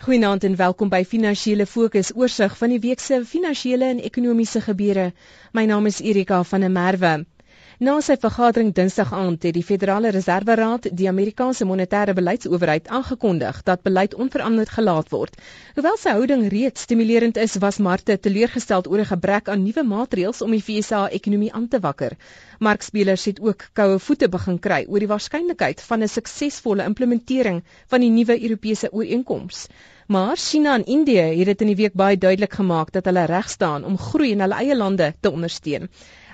Goeienaand en welkom by Finansiële Fokus oorsig van die week se finansiële en ekonomiese gebeure. My naam is Erika van der Merwe. Na sy vergadering Dinsdag aand het die Federale Reserveraad die Amerikaanse monetêre beleidsowerheid aangekondig dat beleid onveranderd gelaat word. Hoewel sy houding reeds stimulerend is, was markte teleurgesteld oor 'n gebrek aan nuwe maatreëls om die VSA ekonomie aan te wakker. Markspelers het ook koue voete begin kry oor die waarskynlikheid van 'n suksesvolle implementering van die nuwe Europese ooreenkoms. Maar China en Indië het dit in die week baie duidelik gemaak dat hulle reg staan om groei in hulle eie lande te ondersteun.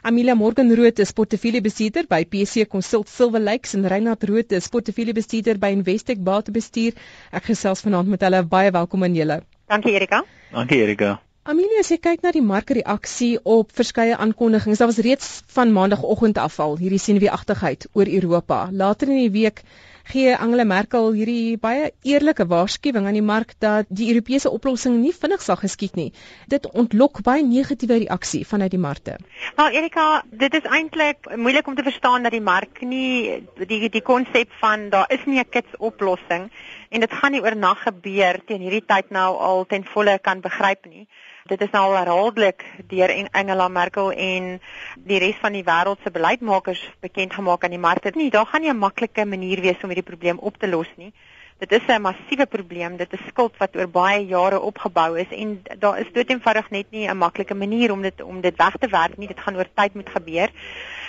Amelia Morgenroot is portefeuljebestuurder by PC Consult Silver Lakes en Reinhard Rood is portefeuljebestuurder by Investec Batebestuur. Ek gesels vanaand met hulle. Baie welkom aan julle. Dankie Erika. Dankie Erika. Amelia, as jy kyk na die markreaksie op verskeie aankondigings, daar was reeds van maandagooggend af al hierdie senuweeagtigheid oor Europa. Later in die week gee Angela Merkel hierdie baie eerlike waarskuwing aan die mark dat die Europese oplossing nie vinnig sal geskied nie. Dit ontlok baie negatiewe reaksie vanuit die markte. Wel Erika, dit is eintlik moeilik om te verstaan dat die mark nie die die konsep van daar is nie 'n kits oplossing en dit gaan nie oornag gebeur teen hierdie tyd nou al ten volle kan begryp nie dit is nou al herhaaldelik deur Angela Merkel en die res van die wêreld se beleidsmakers bekend gemaak aan die markte. Nee, daar gaan nie 'n maklike manier wees om hierdie probleem op te los nie. Dit is 'n massiewe probleem. Dit is skuld wat oor baie jare opgebou is en daar is dood eenvoudig net nie 'n maklike manier om dit om dit weg te werk nie. Dit gaan oor tyd moet gebeur.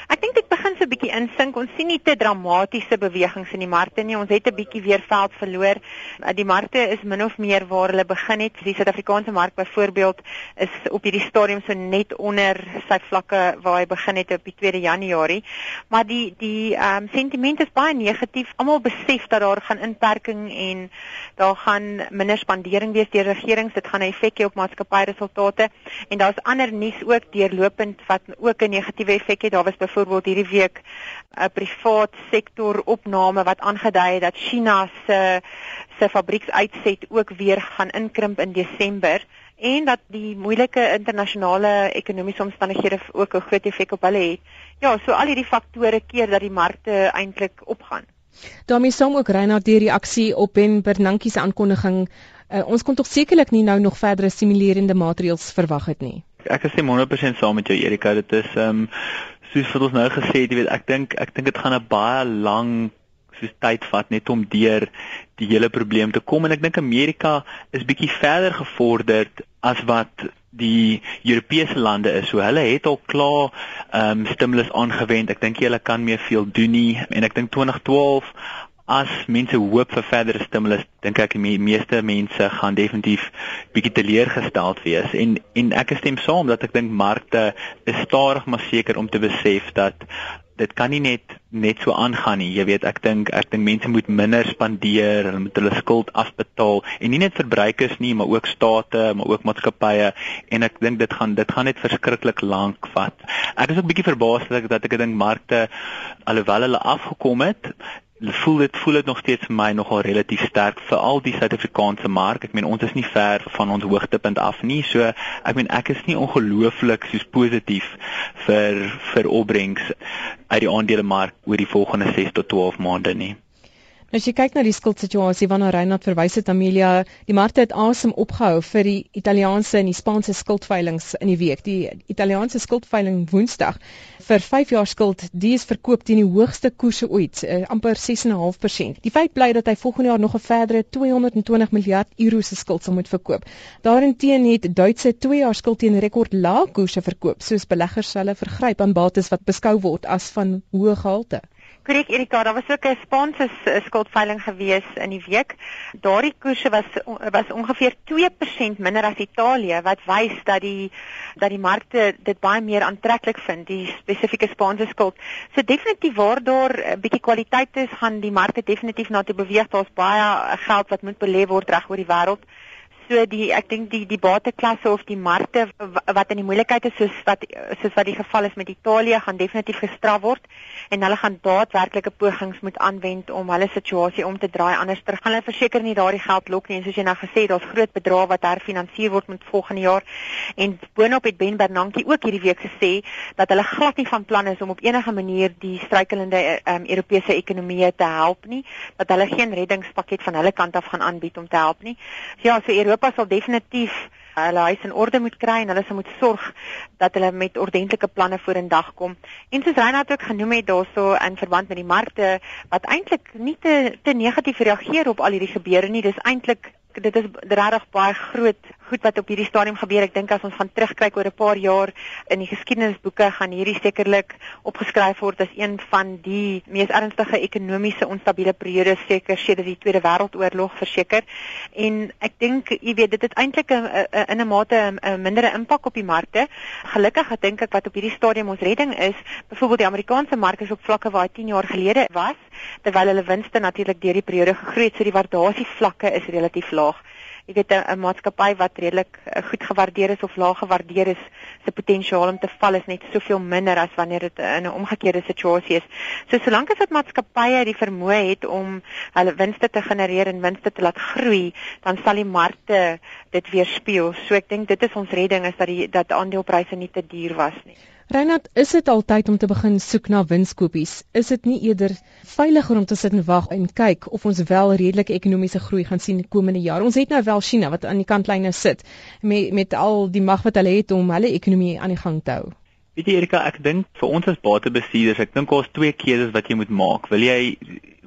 Ek dink dit begin so 'n bietjie insink. Ons sien nie te dramatiese bewegings in die markte nie. Ons het 'n bietjie weer veld verloor. Uh, die markte is min of meer waar hulle begin het. Die Suid-Afrikaanse mark byvoorbeeld is op hierdie stadium so net onder sy vlakke waar hy begin het op die 2de Januarie. Maar die die ehm um, sentiment is baie negatief. Almal besef dat daar gaan inperking en daar gaan minder spandering wees deur regerings. Dit gaan 'n effek hê op maatskappyresultate en daar's ander nuus ook deurlopend wat ook 'n negatiewe effek het. Daar was byvoorbeeld hierdie week 'n privaat sektor opname wat aangedui het dat China se se fabrieksuitset ook weer gaan inkrimp in Desember en dat die moeilike internasionale ekonomiese omstandighede ook 'n groot effek op hulle het. Ja, so al hierdie faktore keer dat die markte eintlik opgaan. daarmee saam ook Reinhard die reaksie op Ben Bernanke se aankondiging. Uh, ons kon tog sekerlik nie nou nog verdere stimulerende maatreëls verwag het nie. Ek is 100% saam met jou Erika, dit is ehm um, soos wat ons nou gesê het, jy weet, ek dink ek dink dit gaan 'n baie lang soos tyd vat net om deur die hele probleem te kom en ek dink Amerika is bietjie verder gevorderd as wat die Europese lande is. So hulle het al klaar ehm um, stimulus aangewend. Ek dink hulle kan meer veel doen nie en ek dink 2012 as mense hoop vir verdere stimulus, dink ek die meeste mense gaan definitief bietjie teleurgesteld wees en en ek stem saam dat ek dink markte is stadig maar seker om te besef dat dit kan nie net net so aangaan nie. Jy weet, ek dink ek dink mense moet minder spandeer, hulle moet hulle skuld afbetaal en nie net verbruikers nie, maar ook state, maar ook maatskappye en ek dink dit gaan dit gaan net verskriklik lank vat. Ek is ook bietjie verbaas dat ek dat ek dink markte alhoewel hulle afgekom het, voel dit voel dit nog steeds vir my nogal relatief sterk vir al die Suid-Afrikaanse mark. Ek meen ons is nie ver van ons hoogtepunt af nie. So ek meen ek is nie ongelooflik soos positief vir vir opbrengs uit die aandelemark oor die volgende 6 tot 12 maande nie. Nou as jy kyk na die skuldsituasie waarna Reinhard verwys het Amelia, die markte het asem opgehou vir die Italiaanse en die Spaanse skuldveilings in die week. Die Italiaanse skuldveiling Woensdag vir 5 jaar skuld, die is verkoop teen die hoogste koerse ooit, uh, amper 6.5%. Die feit bly dat hy volgende jaar nog 'n verdere 220 miljard euro se skuld sal moet verkoop. Daarinteen het Duitse 2 jaar skuld teen rekord lae koerse verkoop, soos beleggers hulle vergryp aan bates wat beskou word as van hoë gehalte. Korrek Erika, daar was ook 'n Spaanse skuldveiling gewees in die week. Daardie koerse was was ongeveer 2% minder as Italië wat wys dat die dat die markte dit baie meer aantreklik vind, die spesifieke Spaanse skuld. So definitief waar daar 'n bietjie kwaliteit is, gaan die markte definitief na toe beweeg. Daar's baie geld wat moet belê word reg oor die wêreld. So die ek dink die die bateklasse of die markte wat in die moeilikheid is soos wat soos wat die geval is met Italië gaan definitief gestraf word en hulle gaan daadwerklike pogings moet aanwend om hulle situasie om te draai. Anders ter gaan hulle verseker nie daardie geld lok nie. En soos jy nou gesê het daar's groot bedrae wat herfinansier word met volgende jaar. En boonop het Ben Bernanke ook hierdie week gesê dat hulle glad nie van plan is om op enige manier die struikelende um, Europese ekonomieë te help nie. Dat hulle geen reddingspakket van hulle kant af gaan aanbied om te help nie. So ja, so Europa Europa sal definitief hulle huis in orde moet kry en hulle sal moet sorg dat hulle met ordentlike planne vorendag kom. En soos Reinhard ook genoem het daarso in verband met die markte wat eintlik nie te te negatief reageer op al hierdie gebeure nie, dis eintlik dit is regtig baie groot goed wat op hierdie stadium gebeur. Ek dink as ons gaan terugkyk oor 'n paar jaar in die geskiedenisboeke gaan hierdie sekerlik opgeskryf word as een van die mees ernstige ekonomiese onstabiele periodes seker sedert die Tweede Wêreldoorlog verseker. En ek dink jy weet dit het eintlik in 'n mate 'n mindere impak op die markte. Gelukkig dink ek wat op hierdie stadium ons redding is, byvoorbeeld die Amerikaanse mark is op vlakke waar hy 10 jaar gelede was, terwyl hulle winste natuurlik deur die periode gegroei het, so die waardasievlakke is relatief laag jy weet 'n maatskappy wat redelik uh, goed gewaardeer is of laag gewaardeer is, se potensiaal om te val is net soveel minder as wanneer dit in 'n omgekeerde situasie is. So solank as dit maatskappye die vermoë het om hulle winste te genereer en winste te laat groei, dan sal die markte dit weerspieël. So ek dink dit is ons redding is dat die dat aandelepryse nie te duur was nie. Reinhard, is dit altyd om te begin soek na winskoopies? Is dit nie eerder veiliger om te sit en wag en kyk of ons wel redelike ekonomiese groei gaan sien komende jaar? Ons het nou wel China wat aan die kantlyne sit met met al die mag wat hulle het om hulle ekonomie aan die gang te hou. Weet jy Erika, ek dink vir ons as batebestuurders, ek dink ons twee keuses wat jy moet maak. Wil jy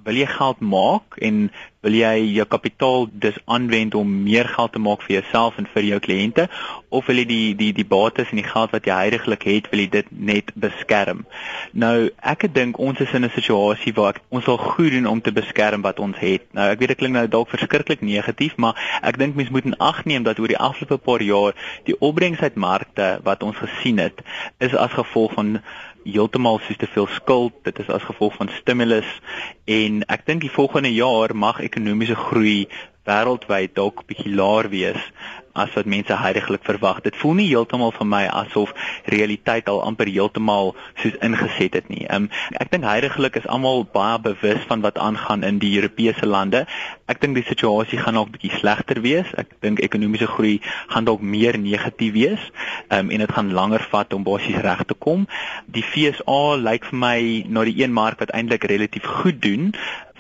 wil jy geld maak en wil jy jou kapitaal dus aanwend om meer geld te maak vir jouself en vir jou kliënte of wil jy die die die bates en die geld wat jy heidaglik het wil jy dit net beskerm? Nou ek dink ons is in 'n situasie waar ek, ons sal goed doen om te beskerm wat ons het. Nou ek weet dit klink nou dalk verskriklik negatief maar ek dink mense moet in ag neem dat oor die afgelope paar jaar die opbrengs uit markte wat ons gesien het is as gevolg van heeltemal soos te veel skuld. Dit is as gevolg van stimulus. En ek dink die volgende jaar mag ekonomiese groei wêreldwyd dalk bietjie laer wees as wat mense heidaglik verwag. Dit voel nie heeltemal vir my asof realiteit al amper heeltemal soos ingeset het nie. Um, ek dink heidaglik is almal baie bewus van wat aangaan in die Europese lande. Ek dink die situasie gaan dalk bietjie slegter wees. Ek dink ekonomiese groei gaan dalk meer negatief wees. Um, en dit gaan langer vat om basies reg te kom. Die FSA lyk vir my na die een mark wat eintlik relatief goed doen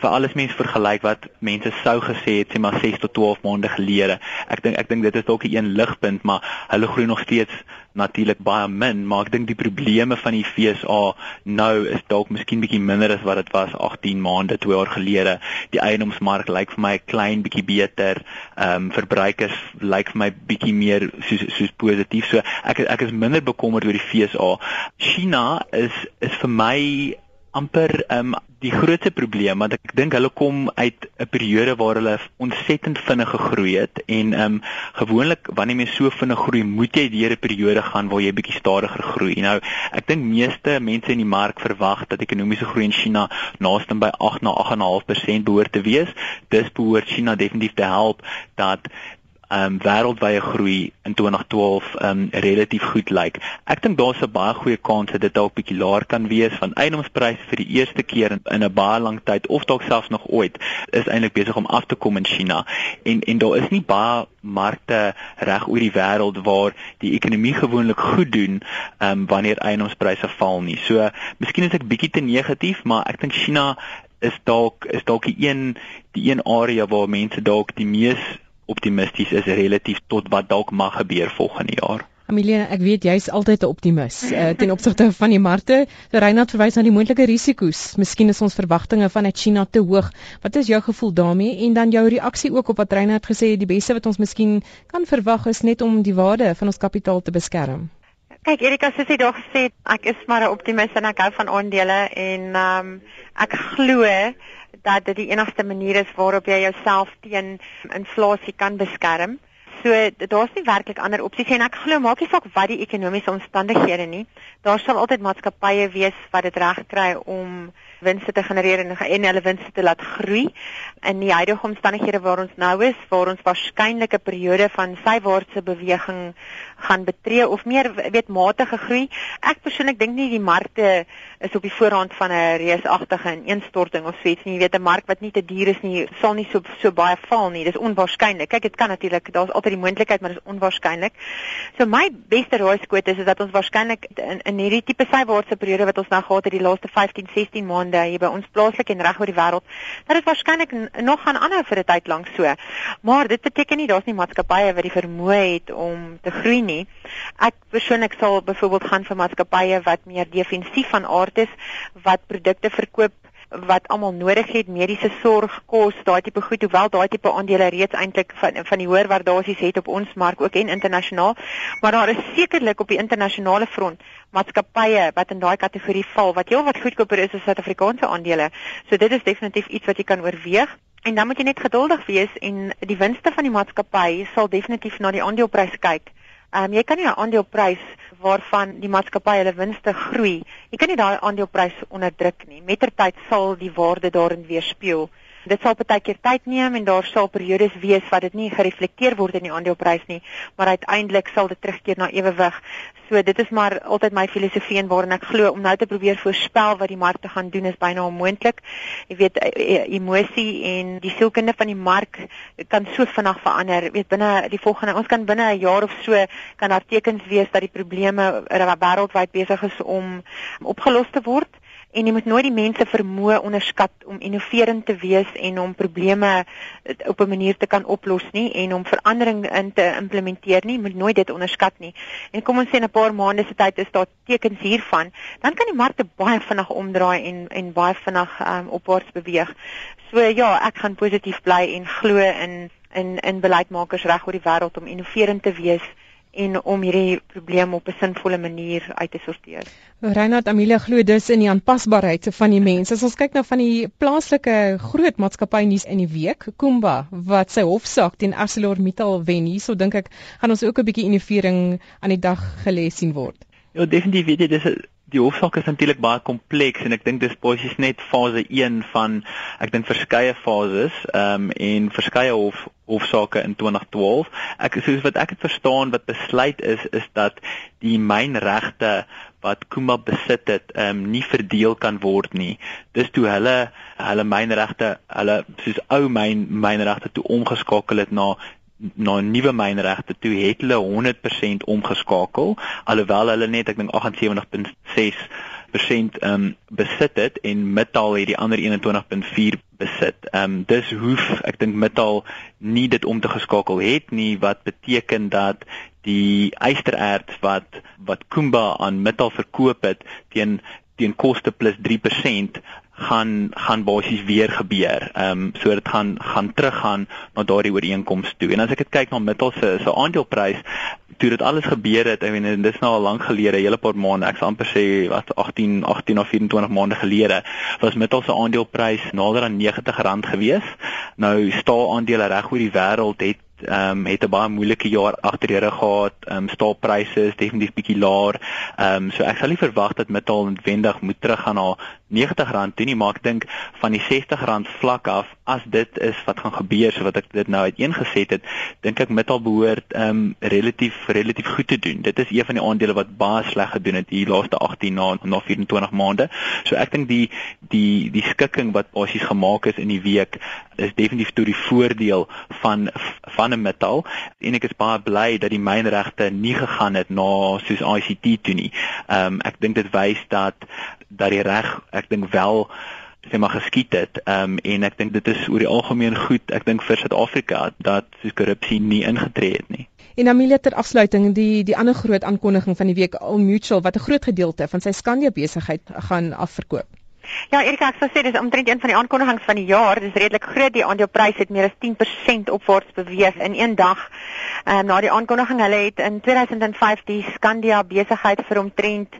vir alles mense vergelyk wat mense sou gesê het sê maar 6 tot 12 maande gelede. Ek dink ek dink dit is dalk 'n ligpunt, maar hulle groei nog steeds natuurlik baie min, maar ek dink die probleme van die FSA nou is dalk miskien bietjie minder as wat dit was 18 maande, 2 jaar gelede. Die eiendomsmark lyk vir my 'n klein bietjie beter. Ehm um, verbruikers lyk vir my bietjie meer soos soos positief. So ek ek is minder bekommerd oor die FSA. China is is vir my amper um, die grootste probleem want ek dink hulle kom uit 'n periode waar hulle ontsettend vinnig gegroei het en um, gewoonlik wanneer jy so vinnig groei moet jy deur 'n periode gaan waar jy bietjie stadiger groei. Nou ek dink meeste mense in die mark verwag dat ekonomiese groei in China naaste by 8 na 8.5% behoort te wees. Dis behoort China definitief te help dat um wêreldwye groei in 2012 um relatief goed lyk. Ek dink daar's 'n baie goeie kans dat dit dalk bietjie laer kan wees van eiendomspryse vir die eerste keer in, in 'n baie lang tyd of dalk selfs nog ooit is eintlik besig om af te kom in China. En en daar is nie baie markte reg oor die wêreld waar die ekonomie gewoonlik goed doen um wanneer eiendomspryse val nie. So, miskien is ek bietjie te negatief, maar ek dink China is dalk is dalk die een die een area waar mense dalk die mees optimisties is relatief tot wat dalk mag gebeur volgende jaar. Amelia, ek weet jy's altyd 'n optimis uh, ten opsigte van die markte. Reinhard verwys na die moontlike risiko's. Miskien is ons verwagtinge vanuit China te hoog. Wat is jou gevoel daarmee en dan jou reaksie ook op wat Reinhard gesê het, die beste wat ons miskien kan verwag is net om die waarde van ons kapitaal te beskerm. Kyk Erika, soos jy daar gesê het, ek is maar 'n optimis en ek hou van aandele en ehm um, ek glo dat dit die enigste manier is waarop jy jouself teen inflasie kan beskerm. So daar's nie werklik ander opsies en ek glo maak nie saak wat die ekonomiese omstandighede nie. Daar sal altyd maatskappye wees wat dit reg kry om winste te genereer en, en hulle winste te laat groei in die huidige omstandighede waar ons nou is, waar ons waarskynlik 'n periode van sywaartse beweging gaan betree of meer weet matige groei. Ek persoonlik dink nie die markte is op die voorrand van 'n reusagtige ineenstorting of iets nie. Jy weet 'n mark wat nie te duur is nie, sal nie so so baie val nie. Dis onwaarskynlik. Kyk, dit kan natuurlik, daar's altyd die moontlikheid, maar dis onwaarskynlik. So my beste raaiskoot is is dat ons waarskynlik in, in hierdie tipe sywaartse periode wat ons nou gehad het die laaste 15, 16 maande hier by ons plaaslik en reg oor die wêreld, dat dit waarskynlik nog gaan aanhou vir 'n tyd lank so. Maar dit beteken nie daar's nie maatskappye wat die vermoë het om te groei nie. Ek persoonlik sal byvoorbeeld gaan vir maatskappye wat meer defensief van aard is, wat produkte verkoop wat almal nodig het, mediese sorg, kos, daai tipe goed, hoewel daai tipe aandele reeds eintlik van van die hoër waardasies het op ons mark ook en internasionaal, maar daar is sekerlik op die internasionale front maatskappye wat in daai kategorie val wat heelwat goedkoper is as Suid-Afrikaanse aandele. So dit is definitief iets wat jy kan oorweeg. En dan moet jy net geduldig wees en die winste van die maatskappy sal definitief na die aandeleprys kyk. Ehm um, jy kan nie 'n aandeleprys waarvan die maatskappy hulle winste groei, jy kan nie daai aandeleprys onderdruk nie. Mettertyd sal die waarde daarin weerspieël. Dit sal baie keer tyd neem en daar sal periodes wees wat dit nie gereflekteer word in die aandeleprys nie, maar uiteindelik sal dit terugkeer na ewewig. So dit is maar altyd my filosofie en waarin ek glo om nou te probeer voorspel wat die markte gaan doen is byna onmoontlik. Jy weet e, e, emosie en die sielkunde van die mark kan so vinnig verander. Jy weet binne die volgende ons kan binne 'n jaar of so kan daar tekens wees dat die probleme wêreldwyd besig is om opgelos te word en jy moet nooit die mense vermoë onderskat om innoverend te wees en om probleme eh, op 'n manier te kan oplos nie en om verandering in te implementeer nie, moet nooit dit onderskat nie. En kom ons sê in 'n paar maande se tyd is daar tekens hiervan, dan kan die markte baie vinnig omdraai en en baie vinnig um, opwaarts beweeg. So ja, ek gaan positief bly en glo in in in beleidsmakers reg oor die wêreld om innoverend te wees en om hierdie probleem op 'n sinvolle manier uit te sorteer. Reinhard Amelia glo dus in die aanpasbaarheid van die mense. As ons kyk na van die plaaslike groot maatskappy nuus in die week, Kumba, wat sy hofsaak teen ArcelorMittal wen, hierso dink ek gaan ons ook 'n bietjie innovering aan die dag gelê sien word. Ja, definitief, weet jy, dis 'n die hoofsaak is natuurlik baie kompleks en ek dink dis basies net fase 1 van ek dink verskeie fases ehm um, en verskeie hof hofsaake in 2012. Ek soos wat ek dit verstaan wat besluit is is dat die mynregte wat Kuma besit het, ehm um, nie verdeel kan word nie. Dis toe hulle hulle mynregte, hulle soos ou myn mynregte toe omgeskakel het na na nuwe mynregte toe het hulle 100% omgeskakel alhoewel hulle net ek dink 78.6 persent ehm um, besit het en Mittal het die ander 21.4 besit. Ehm um, dis hoef ek dink Mittal nie dit om te geskakel het nie wat beteken dat die ystererts wat wat Kumba aan Mittal verkoop het teen teen koste plus 3% gaan gaan basies weer gebeur. Ehm um, so dit gaan gaan teruggaan na daardie ooreenkoms toe. En as ek dit kyk na Mittal se se aandeleprys toe dit alles gebeur het, ek weet dis nou al lank gelede, 'n hele paar maande, ek sal amper sê wat 18 18 of 24 maande gelede, was Mittal se aandeleprys nader aan R90 gewees. Nou staal aandele reg oor die wêreld het ehm um, het 'n baie moeilike jaar agter die rug gehad. Ehm um, staalpryse is definitief bietjie laer. Ehm um, so ek sal nie verwag dat Mittal noodwendig moet teruggaan na R90 toe nie, maar ek dink van die R60 vlak af, as dit is wat gaan gebeur, so wat ek dit nou uiteengeset het, dink ek Mittal behoort ehm um, relatief relatief goed te doen. Dit is een van die aandele wat baie sleg gedoen het hier laaste 18 na na 24 maande. So ek dink die die die skikking wat basies gemaak is in die week is definitief tot die voordeel van van 'n metal en ek is baie bly dat die mynregte nie gegaan het na soos ICT toe nie. Ehm um, ek dink dit wys dat dat die reg ek dink wel sê maar geskied het. Ehm um, en ek dink dit is oor die algemeen goed. Ek dink vir Suid-Afrika dat soos korrupsie nie ingetree het nie. En Amelia ter afsluiting die die ander groot aankondiging van die week Al Mutual wat 'n groot gedeelte van sy Skandia besigheid gaan afverkoop. Ja, Erika, ek sou sê dis omtrent een van die aankondigings van die jaar. Dis redelik groot. Die aandeleprys het meer as 10% opwaarts beweeg in een dag. Ehm um, na die aankondiging, hulle het in 2005 die Skandia besigheid vir omtrent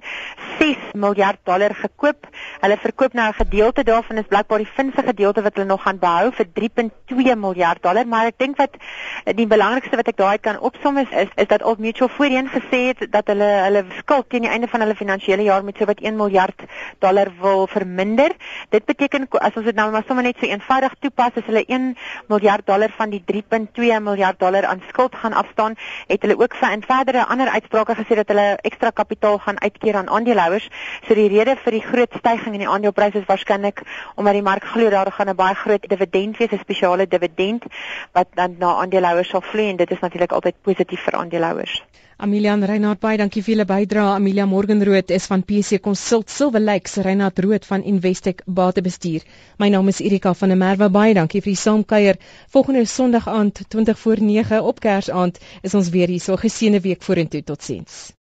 6 miljard dollar gekoop. Hulle verkoop nou 'n gedeelte daarvan is blykbaar die finse gedeelte wat hulle nog gaan behou vir 3.2 miljard dollar, maar ek dink wat die belangrikste wat ek daai kan opsom is is, is dat Old Mutual voorheen gesê het dat hulle hulle skuld teen die einde van hulle finansiële jaar met so wat 1 miljard dollar wil verminder verminder. Dit beteken as ons dit nou maar sommer net so eenvoudig toepas, as hulle 1 miljard dollar van die 3.2 miljard dollar aan skuld gaan afstaan, het hulle ook vir in verdere ander uitsprake gesê dat hulle ekstra kapitaal gaan uitkeer aan aandeelhouers. So die rede vir die groot stygings in die aandelepryse is waarskynlik omdat die mark glo daar gaan 'n baie groot dividend wees, 'n spesiale dividend wat dan na aandeelhouers sal vloei en dit is natuurlik altyd positief vir aandeelhouers. Amelian Reinhardt baie dankie vir julle bydrae. Amelia Morgenrood is van PC Consult Silver Lakes, Reinhardt Rood van Investec Batebestuur. My naam is Erika van der Merwe. Baie dankie vir die saamkuier. Volgende Sondag aand 20 voor 9 op Kersaand is ons weer hier. So geseënde week vorentoe. Totsiens.